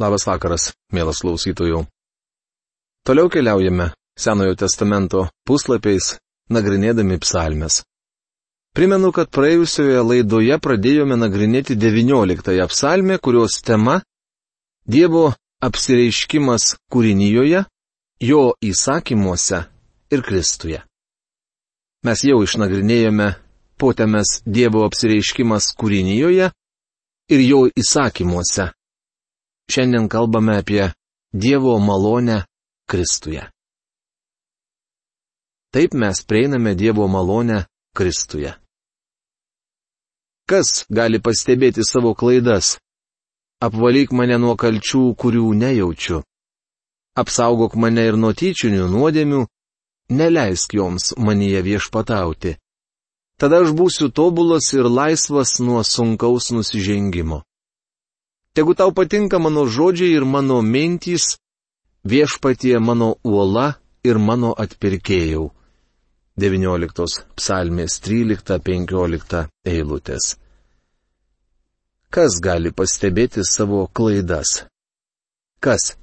Labas vakaras, mielas klausytojų. Toliau keliaujame Senojo testamento puslapiais, nagrinėdami psalmes. Primenu, kad praėjusioje laidoje pradėjome nagrinėti 19 psalmę, kurios tema - Dievo apsireiškimas kūrinyjoje, jo įsakymuose ir Kristuje. Mes jau išnagrinėjome potėmes Dievo apsireiškimas kūrinyjoje ir jo įsakymuose Šiandien kalbame apie Dievo malonę Kristuje. Taip mes prieiname Dievo malonę Kristuje. Kas gali pastebėti savo klaidas? Apvalyk mane nuo kalčių, kurių nejaučiu. Apsaugok mane ir nuo tyčinių nuodėmių, neleisk joms manyje viešpatauti. Tada aš būsiu tobulas ir laisvas nuo sunkaus nusižengimo. Tegu tau patinka mano žodžiai ir mano mintys, viešpatie mano uola ir mano atpirkėjau. 19 psalmės 13-15 eilutės. Kas gali pastebėti savo klaidas? Kas?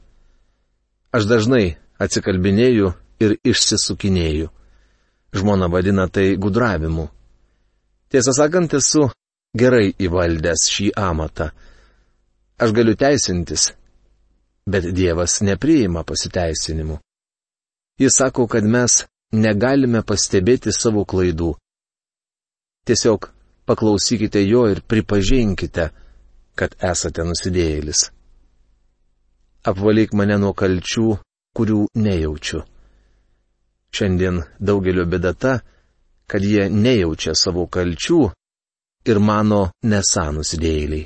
Aš dažnai atsikalbinėju ir išsisukinėju. Žmona vadina tai gudravimu. Tiesą sakant, esu gerai įvaldęs šį amatą. Aš galiu teisintis, bet Dievas nepriima pasiteisinimų. Jis sako, kad mes negalime pastebėti savo klaidų. Tiesiog paklausykite jo ir pripažinkite, kad esate nusidėjėlis. Apvalyk mane nuo kalčių, kurių nejaučiu. Šiandien daugelio bėda ta, kad jie nejaučia savo kalčių ir mano nesą nusidėjėliai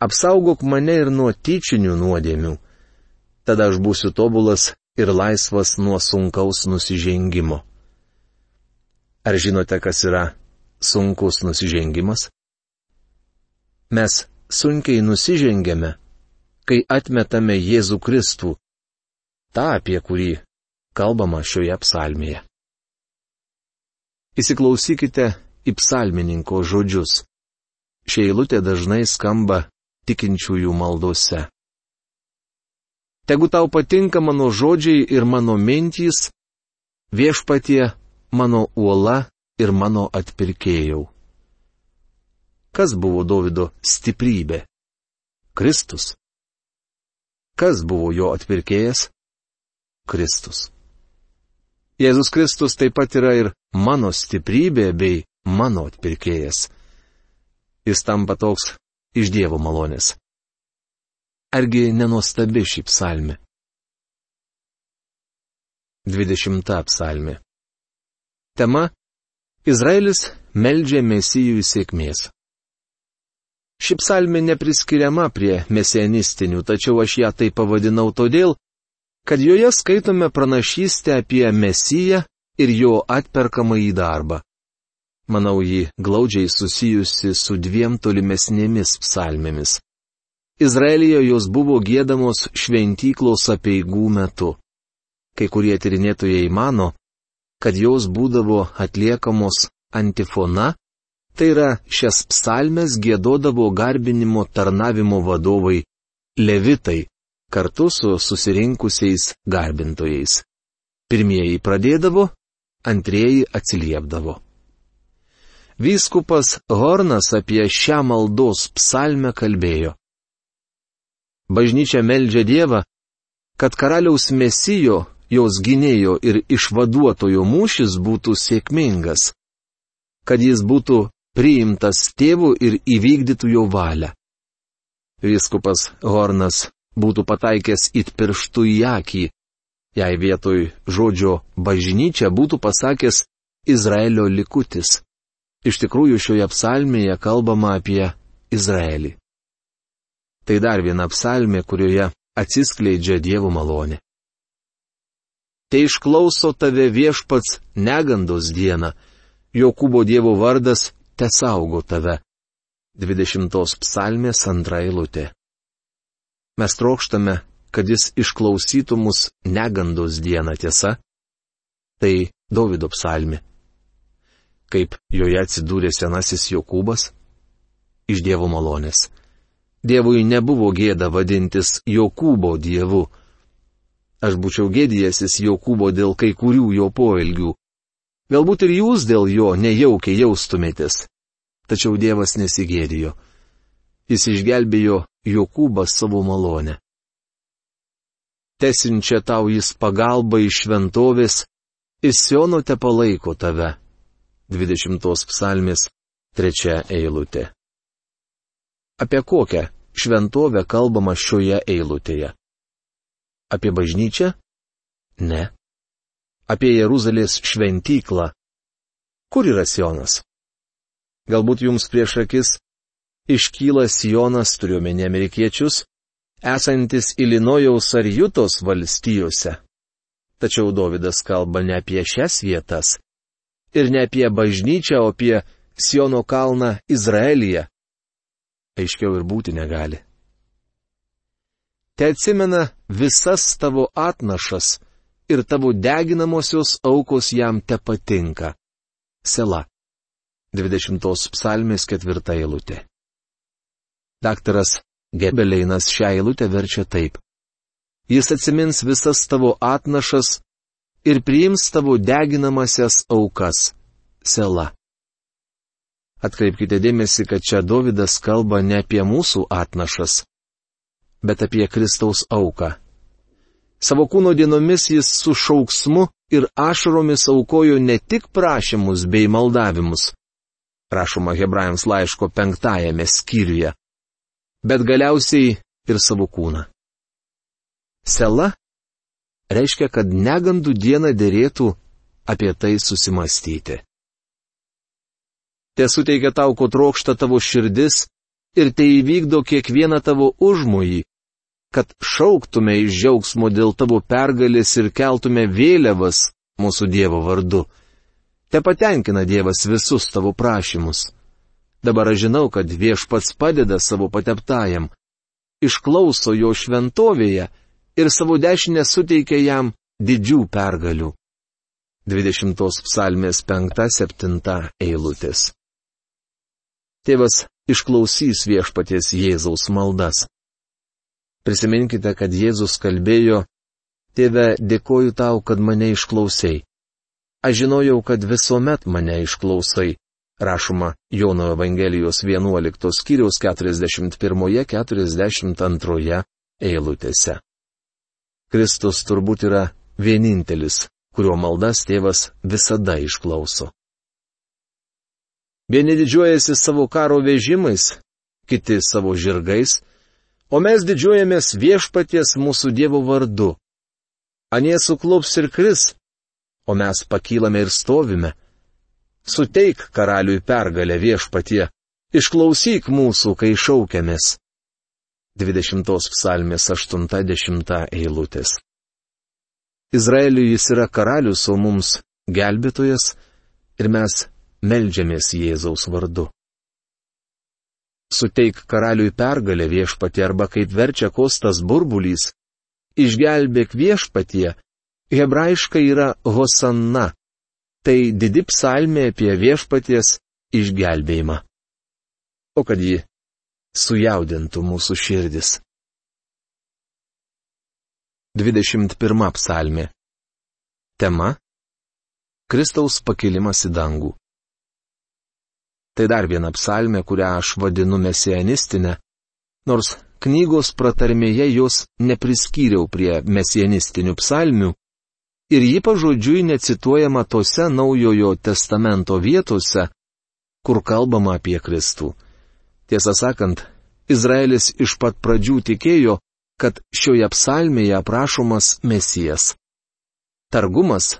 apsaugok mane ir nuo tyčinių nuodėmių. Tada aš būsiu tobulas ir laisvas nuo sunkaus nusižengimo. Ar žinote, kas yra sunkus nusižengimas? Mes sunkiai nusižengiame, kai atmetame Jėzų Kristų, tą, apie kurį kalbama šioje psalmėje. Įsiklausykite į psalmininko žodžius. Šia eilutė dažnai skamba tikinčiųjų maldose. Tegu tau patinka mano žodžiai ir mano mintys, viešpatie mano uola ir mano atpirkėjau. Kas buvo Davido stiprybė? Kristus. Kas buvo jo atpirkėjas? Kristus. Jėzus Kristus taip pat yra ir mano stiprybė bei mano atpirkėjas. Jis tampa toks iš Dievo malonės. Argi nenuostabi šį psalmį? 20 psalmė. Tema - Izraelis meldžia mesijų sėkmės. Ši psalmė nepriskiriama prie mesianistinių, tačiau aš ją tai pavadinau todėl, kad joje skaitome pranašystę apie mesiją ir jo atperkamą į darbą. Manau, ji glaudžiai susijusi su dviem tolimesnėmis psalmėmis. Izraelyje jos buvo gėdamos šventyklos apieigų metu. Kai kurie tyrinėtojai mano, kad jos būdavo atliekamos antifona, tai yra šias psalmes gėdodavo garbinimo tarnavimo vadovai levitai kartu su susirinkusiais garbintojais. Pirmieji pradėdavo, antrieji atsiliepdavo. Vyskupas Hornas apie šią maldos psalmę kalbėjo. Bažnyčia meldžia Dievą, kad karaliaus mesijo, jos gynėjo ir išvaduotojo mūšis būtų sėkmingas, kad jis būtų priimtas tėvų ir įvykdytų jo valią. Vyskupas Hornas būtų pataikęs it pirštų į akį, jei vietoj žodžio bažnyčia būtų pasakęs Izraelio likutis. Iš tikrųjų šioje psalmėje kalbama apie Izraelį. Tai dar viena psalmė, kurioje atsiskleidžia Dievo malonė. Te išklauso tave viešpats negandos dieną, Jokūbo Dievo vardas te saugo tave. 20 psalmės antra eilutė. Mes trokštame, kad jis išklausytų mus negandos dieną tiesa. Tai Davido psalmė kaip joje atsidūrė senasis Jokūbas? Iš Dievo malonės. Dievui nebuvo gėda vadintis Jokūbo dievu. Aš būčiau gėdėjęsis Jokūbo dėl kai kurių jo poelgių. Galbūt ir jūs dėl jo nejaukiai jaustumėtės. Tačiau Dievas nesigėdijo. Jis išgelbėjo Jokūbą savo malonę. Tesinčia tau jis pagalba iš šventovės, iš Siono te palaiko tave. 20 psalmės, trečia eilutė. Apie kokią šventovę kalbama šioje eilutėje? Apie bažnyčią? Ne. Apie Jeruzalės šventyklą. Kur yra Sionas? Galbūt jums prieš akis iškyla Sionas, turiuomenė amerikiečius, esantis Ilinojaus ar Jutos valstijose. Tačiau Davidas kalba ne apie šias vietas ir ne apie bažnyčią, o apie Siono kalną Izraelyje, aiškiau ir būti negali. Te atsimena visas tavo atnašas ir tavo deginamosios aukos jam te patinka. Sela. 20 psalmės ketvirta eilutė. Daktaras Gebeleinas šią eilutę verčia taip. Jis atsimins visas tavo atnašas ir priims tavo deginamasias aukas. Sela. Atkreipkite dėmesį, kad čia Davidas kalba ne apie mūsų atnašas, bet apie Kristaus auką. Savo kūno dienomis jis su šauksmu ir ašaromis aukojo ne tik prašymus bei maldavimus, rašoma Hebrajams laiško penktajame skyriuje, bet galiausiai ir savo kūną. Sela reiškia, kad negandų dieną dėrėtų apie tai susimastyti te suteikia tau, ko trokšta tavo širdis, ir tai įvykdo kiekvieną tavo užmojį, kad šauktume iš džiaugsmo dėl tavo pergalės ir keltume vėliavas mūsų Dievo vardu. Te patenkina Dievas visus tavo prašymus. Dabar aš žinau, kad viešpats padeda savo pateptajam, išklauso jo šventovėje ir savo dešinę suteikia jam didžių pergalių. 20 psalmės 5-7 eilutės. Tėvas išklausys viešpaties Jėzaus maldas. Prisiminkite, kad Jėzus kalbėjo, Tėve, dėkoju tau, kad mane išklausai. Aš žinojau, kad visuomet mane išklausai, rašoma Jono Evangelijos 11 skyriaus 41-42 eilutėse. Kristus turbūt yra vienintelis, kurio maldas tėvas visada išklauso. Vieni didžiuojasi savo karo vežimais, kiti savo žirgais, o mes didžiuojamės viešpaties mūsų Dievo vardu. Anie suklups ir kris, o mes pakylame ir stovime. Suteik karaliui pergalę viešpatie, išklausyk mūsų, kai šaukiamės. 20 psalmės 80 eilutės. Izraeliui jis yra karalius, o mums gelbėtojas, ir mes melžiamės Jėzaus vardu. Suteik karaliui pergalę viešpatie arba kaip verčia kostas burbulys, išgelbėk viešpatie, hebrajiškai yra hosanna, tai didi psalmė apie viešpaties išgelbėjimą. O kad ji sujaudintų mūsų širdis. 21 psalmė. Tema - Kristaus pakilimas į dangų. Tai dar viena psalmė, kurią aš vadinu mesianistinė, nors knygos pratarmėje jos nepriskyriau prie mesianistinių psalmių, ir ji pažodžiui necituojama tose naujojo testamento vietose, kur kalbama apie Kristų. Tiesą sakant, Izraelis iš pat pradžių tikėjo, kad šioje psalmėje aprašomas Mesijas. Targumas,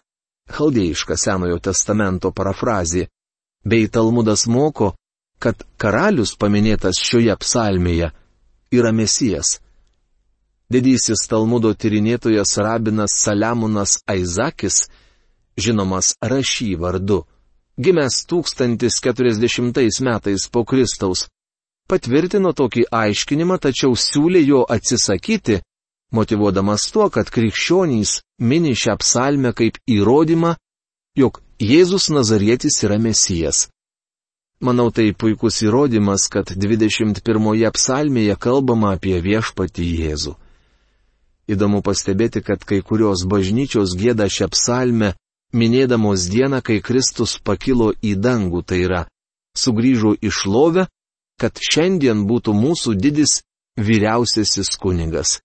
chaldėjiška Senojo testamento parafrazė, bei Talmudas moko, kad karalius paminėtas šioje psalmėje yra Mesijas. Didysis Talmudo tyrinėtojas rabinas Saliamonas Aizakis, žinomas rašy vardu, gimęs 1040 metais po Kristaus, patvirtino tokį aiškinimą, tačiau siūlė jo atsisakyti, motivuodamas tuo, kad krikščionys mini šią psalmę kaip įrodymą, jog Jėzus Nazarietis yra Mesijas. Manau, tai puikus įrodymas, kad 21 psalmėje kalbama apie viešpatį Jėzų. Įdomu pastebėti, kad kai kurios bažnyčios gėda šią psalmę, minėdamos dieną, kai Kristus pakilo į dangų, tai yra, sugrįžo iš lovę, kad šiandien būtų mūsų didis vyriausiasis kunigas.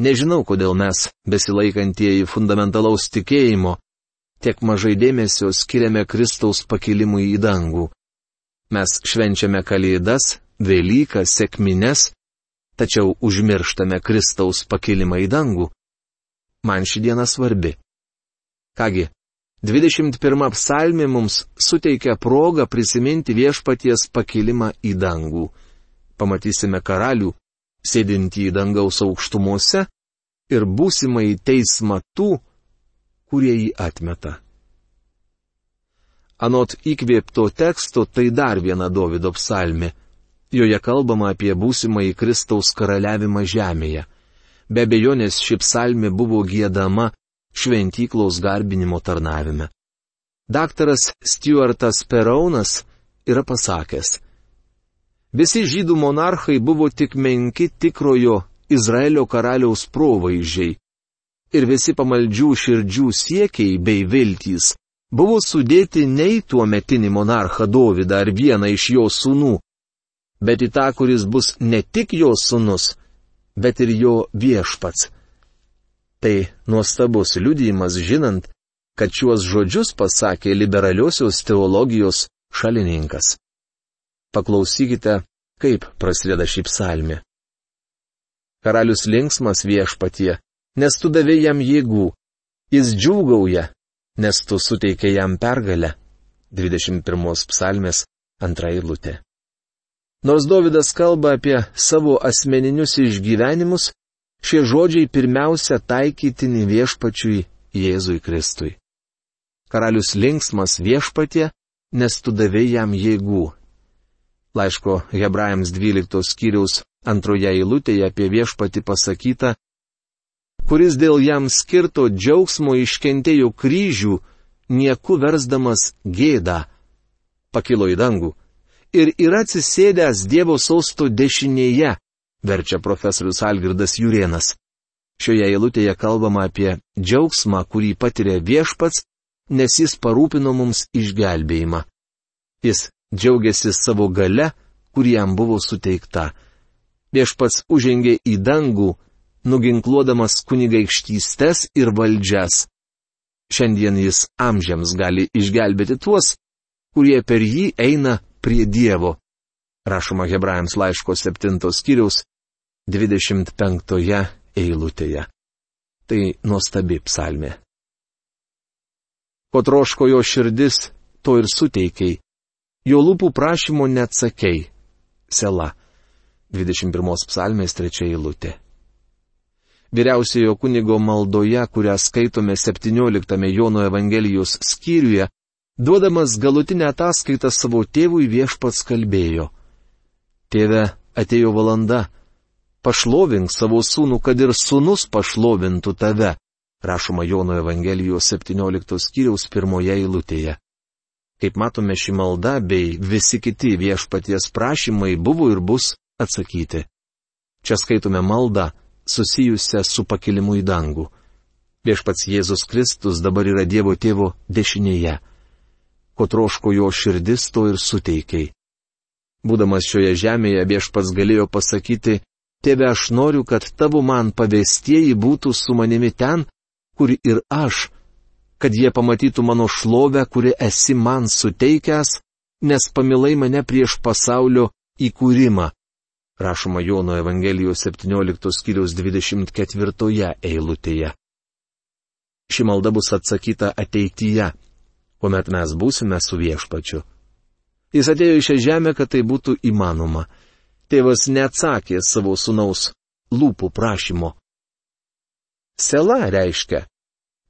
Nežinau, kodėl mes, besilaikantieji fundamentalaus tikėjimo, tiek mažai dėmesio skiriame Kristaus pakilimui į dangų. Mes švenčiame Kalėdas, Velykas, sėkmines, tačiau užmirštame Kristaus pakilimą į dangų. Man ši diena svarbi. Kągi, 21 psalmė mums suteikia progą prisiminti viešpaties pakilimą į dangų. Pamatysime karalių, sėdintį į dangaus aukštumose ir būsimai teismą tų, kurie jį atmeta. Anot įkvėpto teksto tai dar viena Davido psalmė. Joje kalbama apie būsimąjį Kristaus karaliavimą žemėje. Be bejonės ši psalmė buvo gėdama šventyklos garbinimo tarnavime. Daktaras Stuartas Peraunas yra pasakęs. Visi žydų monarchai buvo tik menki tikrojo Izraelio karaliaus provaizdžiai. Ir visi pamaldžių širdžių siekiai bei viltys buvo sudėti ne į tuo metinį monarchą Dovydą ar vieną iš jo sūnų, bet į tą, kuris bus ne tik jo sūnus, bet ir jo viešpats. Tai nuostabus liudijimas žinant, kad šiuos žodžius pasakė liberaliosios teologijos šalininkas. Paklausykite, kaip prasideda šį psalmį. Karalius linksmas viešpatie, nes tu davė jam jėgų, jis džiūgauja, nes tu suteikė jam pergalę. 21 psalmės antra eilutė. Nors Davidas kalba apie savo asmeninius išgyvenimus, šie žodžiai pirmiausia taikytini viešpačiui Jėzui Kristui. Karalius linksmas viešpatė, nes tu davai jam jėgų. Laiško Hebrajams 12 skyriaus antroje eilutėje apie viešpatį pasakyta, kuris dėl jam skirto džiaugsmo iškentėjo kryžių, nieku versdamas gėdą, pakilo į dangų ir yra atsisėdęs Dievo sausto dešinėje, verčia profesorius Algirdas Jurienas. Šioje eilutėje kalbama apie džiaugsmą, kurį patiria viešpats, nes jis parūpino mums išgelbėjimą. Jis džiaugiasi savo gale, kuri jam buvo suteikta. Viešpats užengė į dangų, nuginkluodamas kunigaikštystes ir valdžias. Šiandien jis amžiams gali išgelbėti tuos, kurie per jį eina prie Dievo. Rašoma Hebrajams laiško 7 skyriaus 25 eilutėje. Tai nuostabi psalmė. Ko troško jo širdis, to ir suteikiai. Jo lūpų prašymo neatsakei. Sela. 21 psalmės 3 eilutė vyriausiojo kunigo maldoje, kurią skaitome 17 Jono Evangelijos skyriuje, duodamas galutinę ataskaitą savo tėvui viešpats kalbėjo. Tėve, atėjo valanda, pašlovink savo sūnų, kad ir sūnus pašlovintų tave, rašoma Jono Evangelijos 17 skyriaus pirmoje eilutėje. Kaip matome, ši malda bei visi kiti viešpaties prašymai buvo ir bus atsakyti. Čia skaitome maldą, susijusią su pakilimu į dangų. Viešpats Jėzus Kristus dabar yra Dievo tėvo dešinėje. Ko troško jo širdis, to ir suteikiai. Būdamas šioje žemėje viešpats galėjo pasakyti, Tėve, aš noriu, kad tavo man pavestieji būtų su manimi ten, kur ir aš, kad jie pamatytų mano šlovę, kuri esi man suteikęs, nes pamilai mane prieš pasaulio įkūrimą rašoma Jono Evangelijos 17 skyriaus 24 eilutėje. Ši malda bus atsakyta ateityje, kuomet mes būsime su viešpačiu. Jis atėjo į šią žemę, kad tai būtų įmanoma. Tėvas neatsakė savo sunaus lūpų prašymo. Sela reiškia,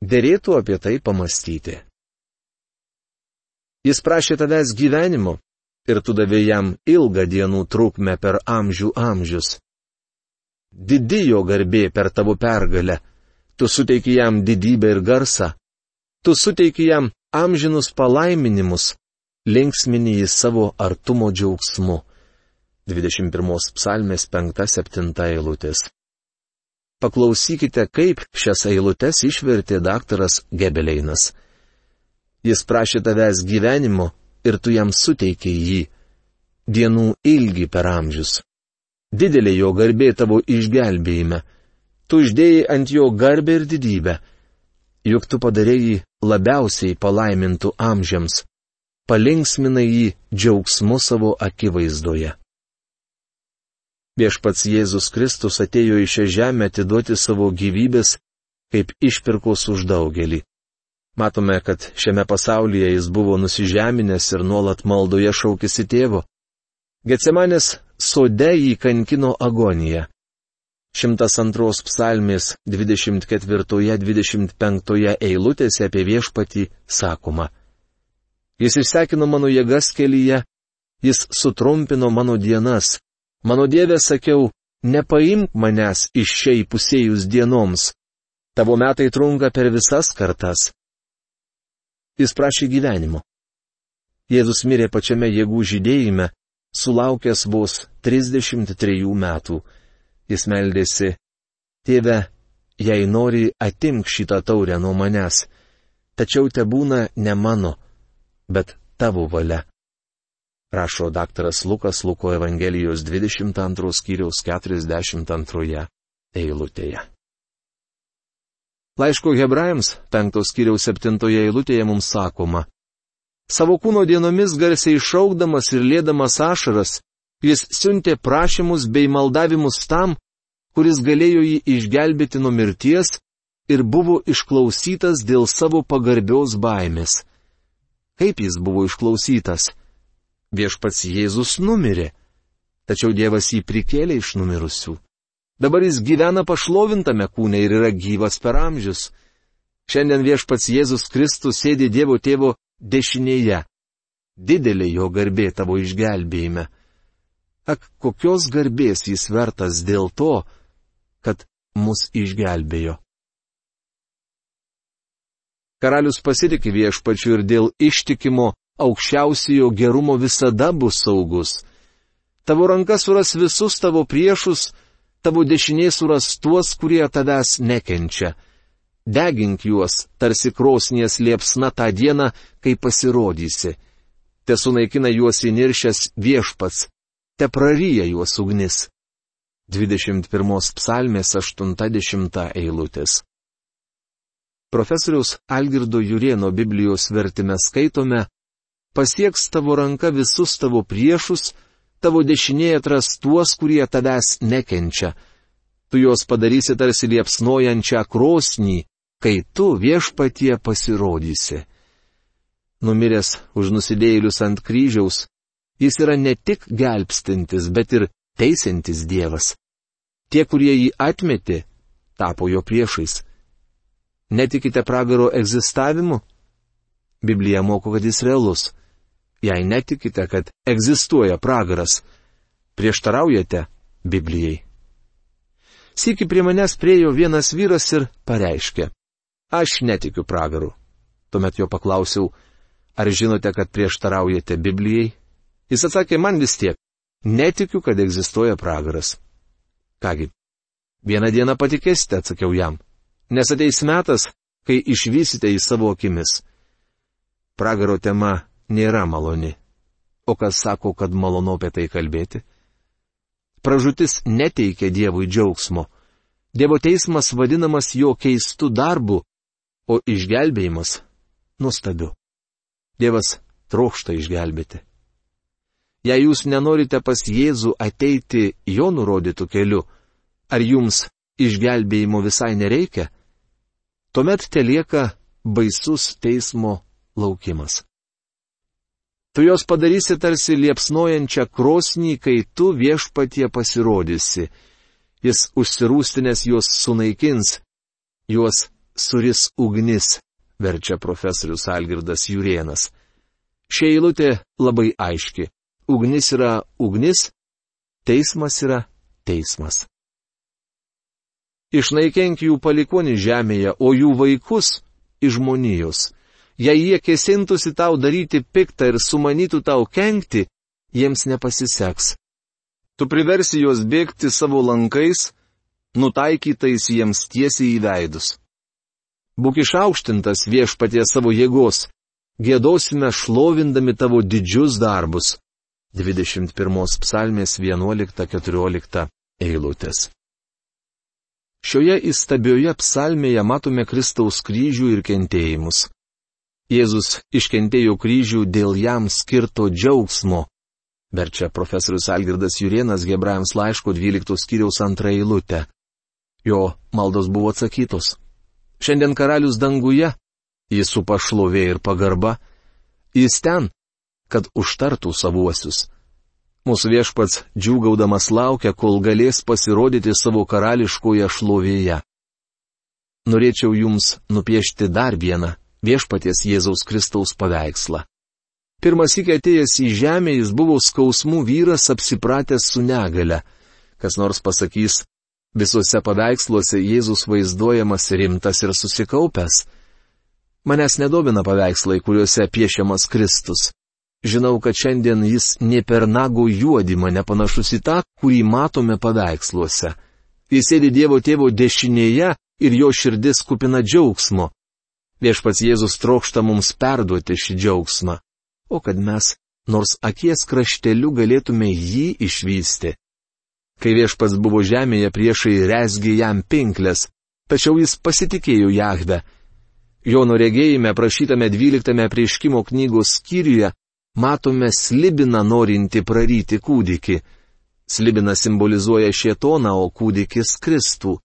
dėrėtų apie tai pamastyti. Jis prašė tavęs gyvenimo, ir tu davė jam ilgą dienų trukmę per amžių amžius. Didi jo garbė per tavo pergalę, tu suteiki jam didybę ir garsą, tu suteiki jam amžinus palaiminimus, linksminį į savo artumo džiaugsmu. 21 psalmės 5-7 eilutės. Paklausykite, kaip šias eilutes išvertė daktaras Gebeleinas. Jis prašė tavęs gyvenimo ir tu jam suteikė jį. Dienų ilgi per amžius. Didelė jo garbė tavo išgelbėjime. Tu uždėjai ant jo garbę ir didybę. Juk tu padarėjai labiausiai palaimintų amžiams. Palinksminai jį džiaugsmu savo akivaizdoje. Viešpats Jėzus Kristus atėjo į šią žemę atiduoti savo gyvybės kaip išpirkos už daugelį. Matome, kad šiame pasaulyje jis buvo nusižeminęs ir nuolat maldoje šaukėsi tėvo. Getsemanės sode jį kankino agonija. 102 psalmės 24-25 eilutėse apie viešpatį sakoma. Jis išsekino mano jėgas kelyje, jis sutrumpino mano dienas. Mano dievė sakiau, nepaimk manęs iš šiai pusėjus dienoms. Tavo metai trunka per visas kartas. Jis prašė gyvenimo. Jėzus mirė pačiame jėgų žydėjime, sulaukęs vos 33 metų. Jis meldėsi, Tėve, jei nori, atimk šitą taurę nuo manęs, tačiau te būna ne mano, bet tavo valia. Rašo daktaras Lukas Luko Evangelijos 22 skyriaus 42 eilutėje. Laiško hebrajams, penktos kiriaus septintoje eilutėje mums sakoma. Savo kūno dienomis garsiai šaukdamas ir lėdamas ašaras, jis siuntė prašymus bei maldavimus tam, kuris galėjo jį išgelbėti nuo mirties ir buvo išklausytas dėl savo pagarbios baimės. Kaip jis buvo išklausytas? Viešpats Jėzus numirė, tačiau Dievas jį prikėlė iš numirusių. Dabar jis gyvena pašlovintame kūne ir yra gyvas per amžius. Šiandien viešpats Jėzus Kristus sėdi Dievo tėvo dešinėje. Didelė jo garbė tavo išgelbėjime. Ak, kokios garbės jis vertas dėl to, kad mus išgelbėjo. Karalius pasitikė viešpačiu ir dėl ištikimo aukščiausiojo gerumo visada bus saugus. Tavo ranka suras visus tavo priešus, tavo dešinė suras tuos, kurie tavęs nekenčia. Degink juos, tarsi krosnies liepsna tą dieną, kai pasirodysi. Te sunaikina juos įniršęs viešpats, te praryja juos ugnis. 21 psalmės 80 eilutės. Profesoriaus Algirdo Jurieno Biblijos vertime skaitome, pasieks tavo ranka visus tavo priešus, tavo dešinėje atras tuos, kurie tavęs nekenčia. Tu juos padarysi tarsi liepsnojančią krosnį, kai tu viešpatie pasirodysi. Numiręs už nusidėjėlius ant kryžiaus, jis yra ne tik gelbstintis, bet ir teisintis Dievas. Tie, kurie jį atmetė, tapo jo priešais. Netikite pragaro egzistavimu? Biblija moko, kad jis realus jei netikite, kad egzistuoja pragaras, prieštaraujate Biblijai. Sėki prie manęs priejo vienas vyras ir pareiškė, aš netikiu pragaru. Tuomet jo paklausiau, ar žinote, kad prieštaraujate Biblijai? Jis atsakė man vis tiek, netikiu, kad egzistuoja pragaras. Kągi, vieną dieną patikėsite, atsakiau jam, nes ateis metas, kai išvysite į savo akimis. Pragaro tema nėra maloni. O kas sako, kad malonu apie tai kalbėti? Pražutis neteikia Dievui džiaugsmo. Dievo teismas vadinamas jo keistų darbų, o išgelbėjimas - nuostabiu. Dievas trokšta išgelbėti. Jei jūs nenorite pas Jėzų ateiti jo nurodytų keliu, ar jums išgelbėjimo visai nereikia, tuomet te lieka baisus teismo laukimas. Tu jos padarysi tarsi liepsnojančią krosnį, kai tu viešpatie pasirodysi. Jis užsirūstinės juos sunaikins, juos suris ugnis, verčia profesorius Algirdas Jurienas. Šia eilutė labai aiški. Ugnis yra ugnis, teismas yra teismas. Išnaikenk jų palikonį žemėje, o jų vaikus iš žmonijos jei jie kėsintųsi tau daryti piktą ir sumanytų tau kenkti, jiems nepasiseks. Tu priversi juos bėgti savo lankais, nutaikytais jiems tiesiai į veidus. Būk išaukštintas viešpatie savo jėgos, gėdosime šlovindami tavo didžius darbus. 21 psalmės 11-14 eilutės. Šioje įstabioje psalmėje matome Kristaus kryžių ir kentėjimus. Jėzus iškentėjo kryžių dėl jam skirto džiaugsmo. Verčia profesorius Algirdas Jurienas Gebrajams laiško 12 skyriaus antrą eilutę. Jo maldos buvo atsakytos. Šiandien karalius danguje, jis su pašlovė ir pagarba, jis ten, kad užtartų savuosius. Mūsų viešpats džiūgaudamas laukia, kol galės pasirodyti savo karališkoje šlovėje. Norėčiau jums nupiešti dar vieną viešpaties Jėzaus Kristaus paveikslą. Pirmas įkai atėjęs į žemę jis buvo skausmų vyras apsipratęs su negale. Kas nors pasakys, visuose paveiksluose Jėzus vaizduojamas rimtas ir susikaupęs. Manęs nedomina paveikslai, kuriuose piešiamas Kristus. Žinau, kad šiandien jis ne per nagų juodimą nepanašus į tą, kurį matome paveiksluose. Jis sėdi Dievo tėvo dešinėje ir jo širdis kupina džiaugsmo. Viešpats Jėzus trokšta mums perduoti šį džiaugsmą. O kad mes, nors akies krašteliu, galėtume jį išvysti. Kai viešpats buvo žemėje priešai resgi jam pinklės, tačiau jis pasitikėjo Jahve. Jono regėjime prašytame 12 prieškimo knygos skyriuje matome slibiną norinti praryti kūdikį. Slibinas simbolizuoja šietoną, o kūdikis Kristų.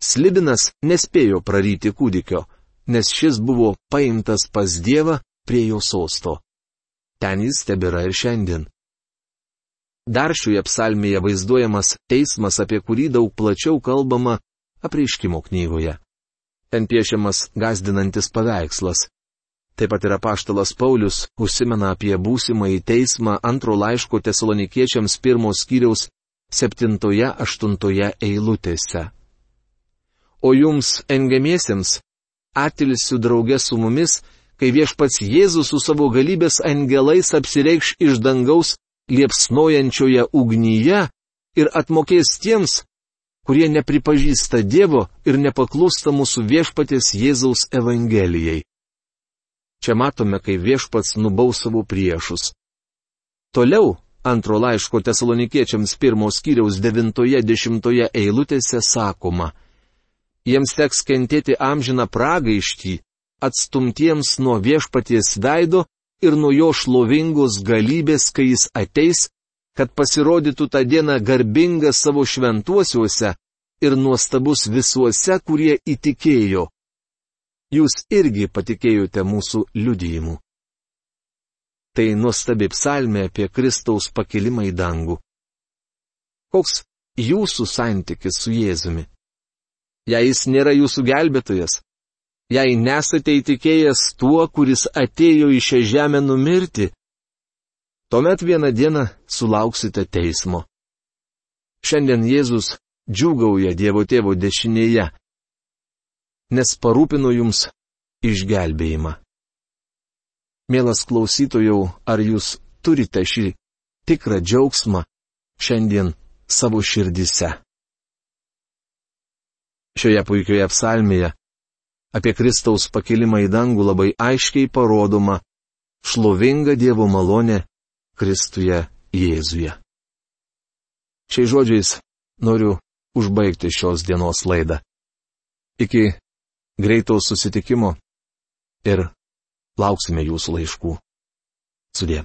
Slibinas nespėjo praryti kūdikio, nes šis buvo paimtas pas Dievą prie jo sosto. Ten jis tebėra ir šiandien. Dar šioje psalmėje vaizduojamas teismas, apie kurį daug plačiau kalbama apreiškimo knygoje. Ten piešiamas gazdinantis paveikslas. Taip pat ir apaštalas Paulius užsimena apie būsimąjį teismą antro laiško tesalonikiečiams pirmos skyriaus septintoje aštuntoje eilutėse. O jums, engamiesiems, atilsiu draugė su mumis, kai viešpats Jėzus su savo galybės angelais apsireikš iš dangaus liepsnojančioje ugnyje ir atmokės tiems, kurie nepripažįsta Dievo ir nepaklūsta mūsų viešpatės Jėzaus Evangelijai. Čia matome, kai viešpats nubaus savo priešus. Toliau, antro laiško tesalonikiečiams pirmos kiriaus devintoje dešimtoje eilutėse sakoma, jiems teks kentėti amžiną pragaištį, atstumtiems nuo viešpaties veido ir nuo jo šlovingos galybės, kai jis ateis, kad pasirodytų tą dieną garbingas savo šventuosiuose ir nuostabus visuose, kurie įtikėjo jūs irgi patikėjote mūsų liudijimu. Tai nuostabi psalmė apie Kristaus pakilimą į dangų. Koks jūsų santykis su Jėzumi? Jei jis nėra jūsų gelbėtojas, jei nesate įtikėjęs tuo, kuris atėjo į šią žemę numirti, tuomet vieną dieną sulauksite teismo. Šiandien Jėzus džiūgauja Dievo tėvo dešinėje nes parūpino jums išgelbėjimą. Mielas klausytojau, ar jūs turite šį tikrą džiaugsmą šiandien savo širdise? Šioje puikioje psalmėje apie Kristaus pakilimą į dangų labai aiškiai parodoma šlovinga Dievo malonė Kristuje Jėzuje. Šiais žodžiais noriu užbaigti šios dienos laidą. Iki greito susitikimo ir lauksime jūsų laiškų. Sudė.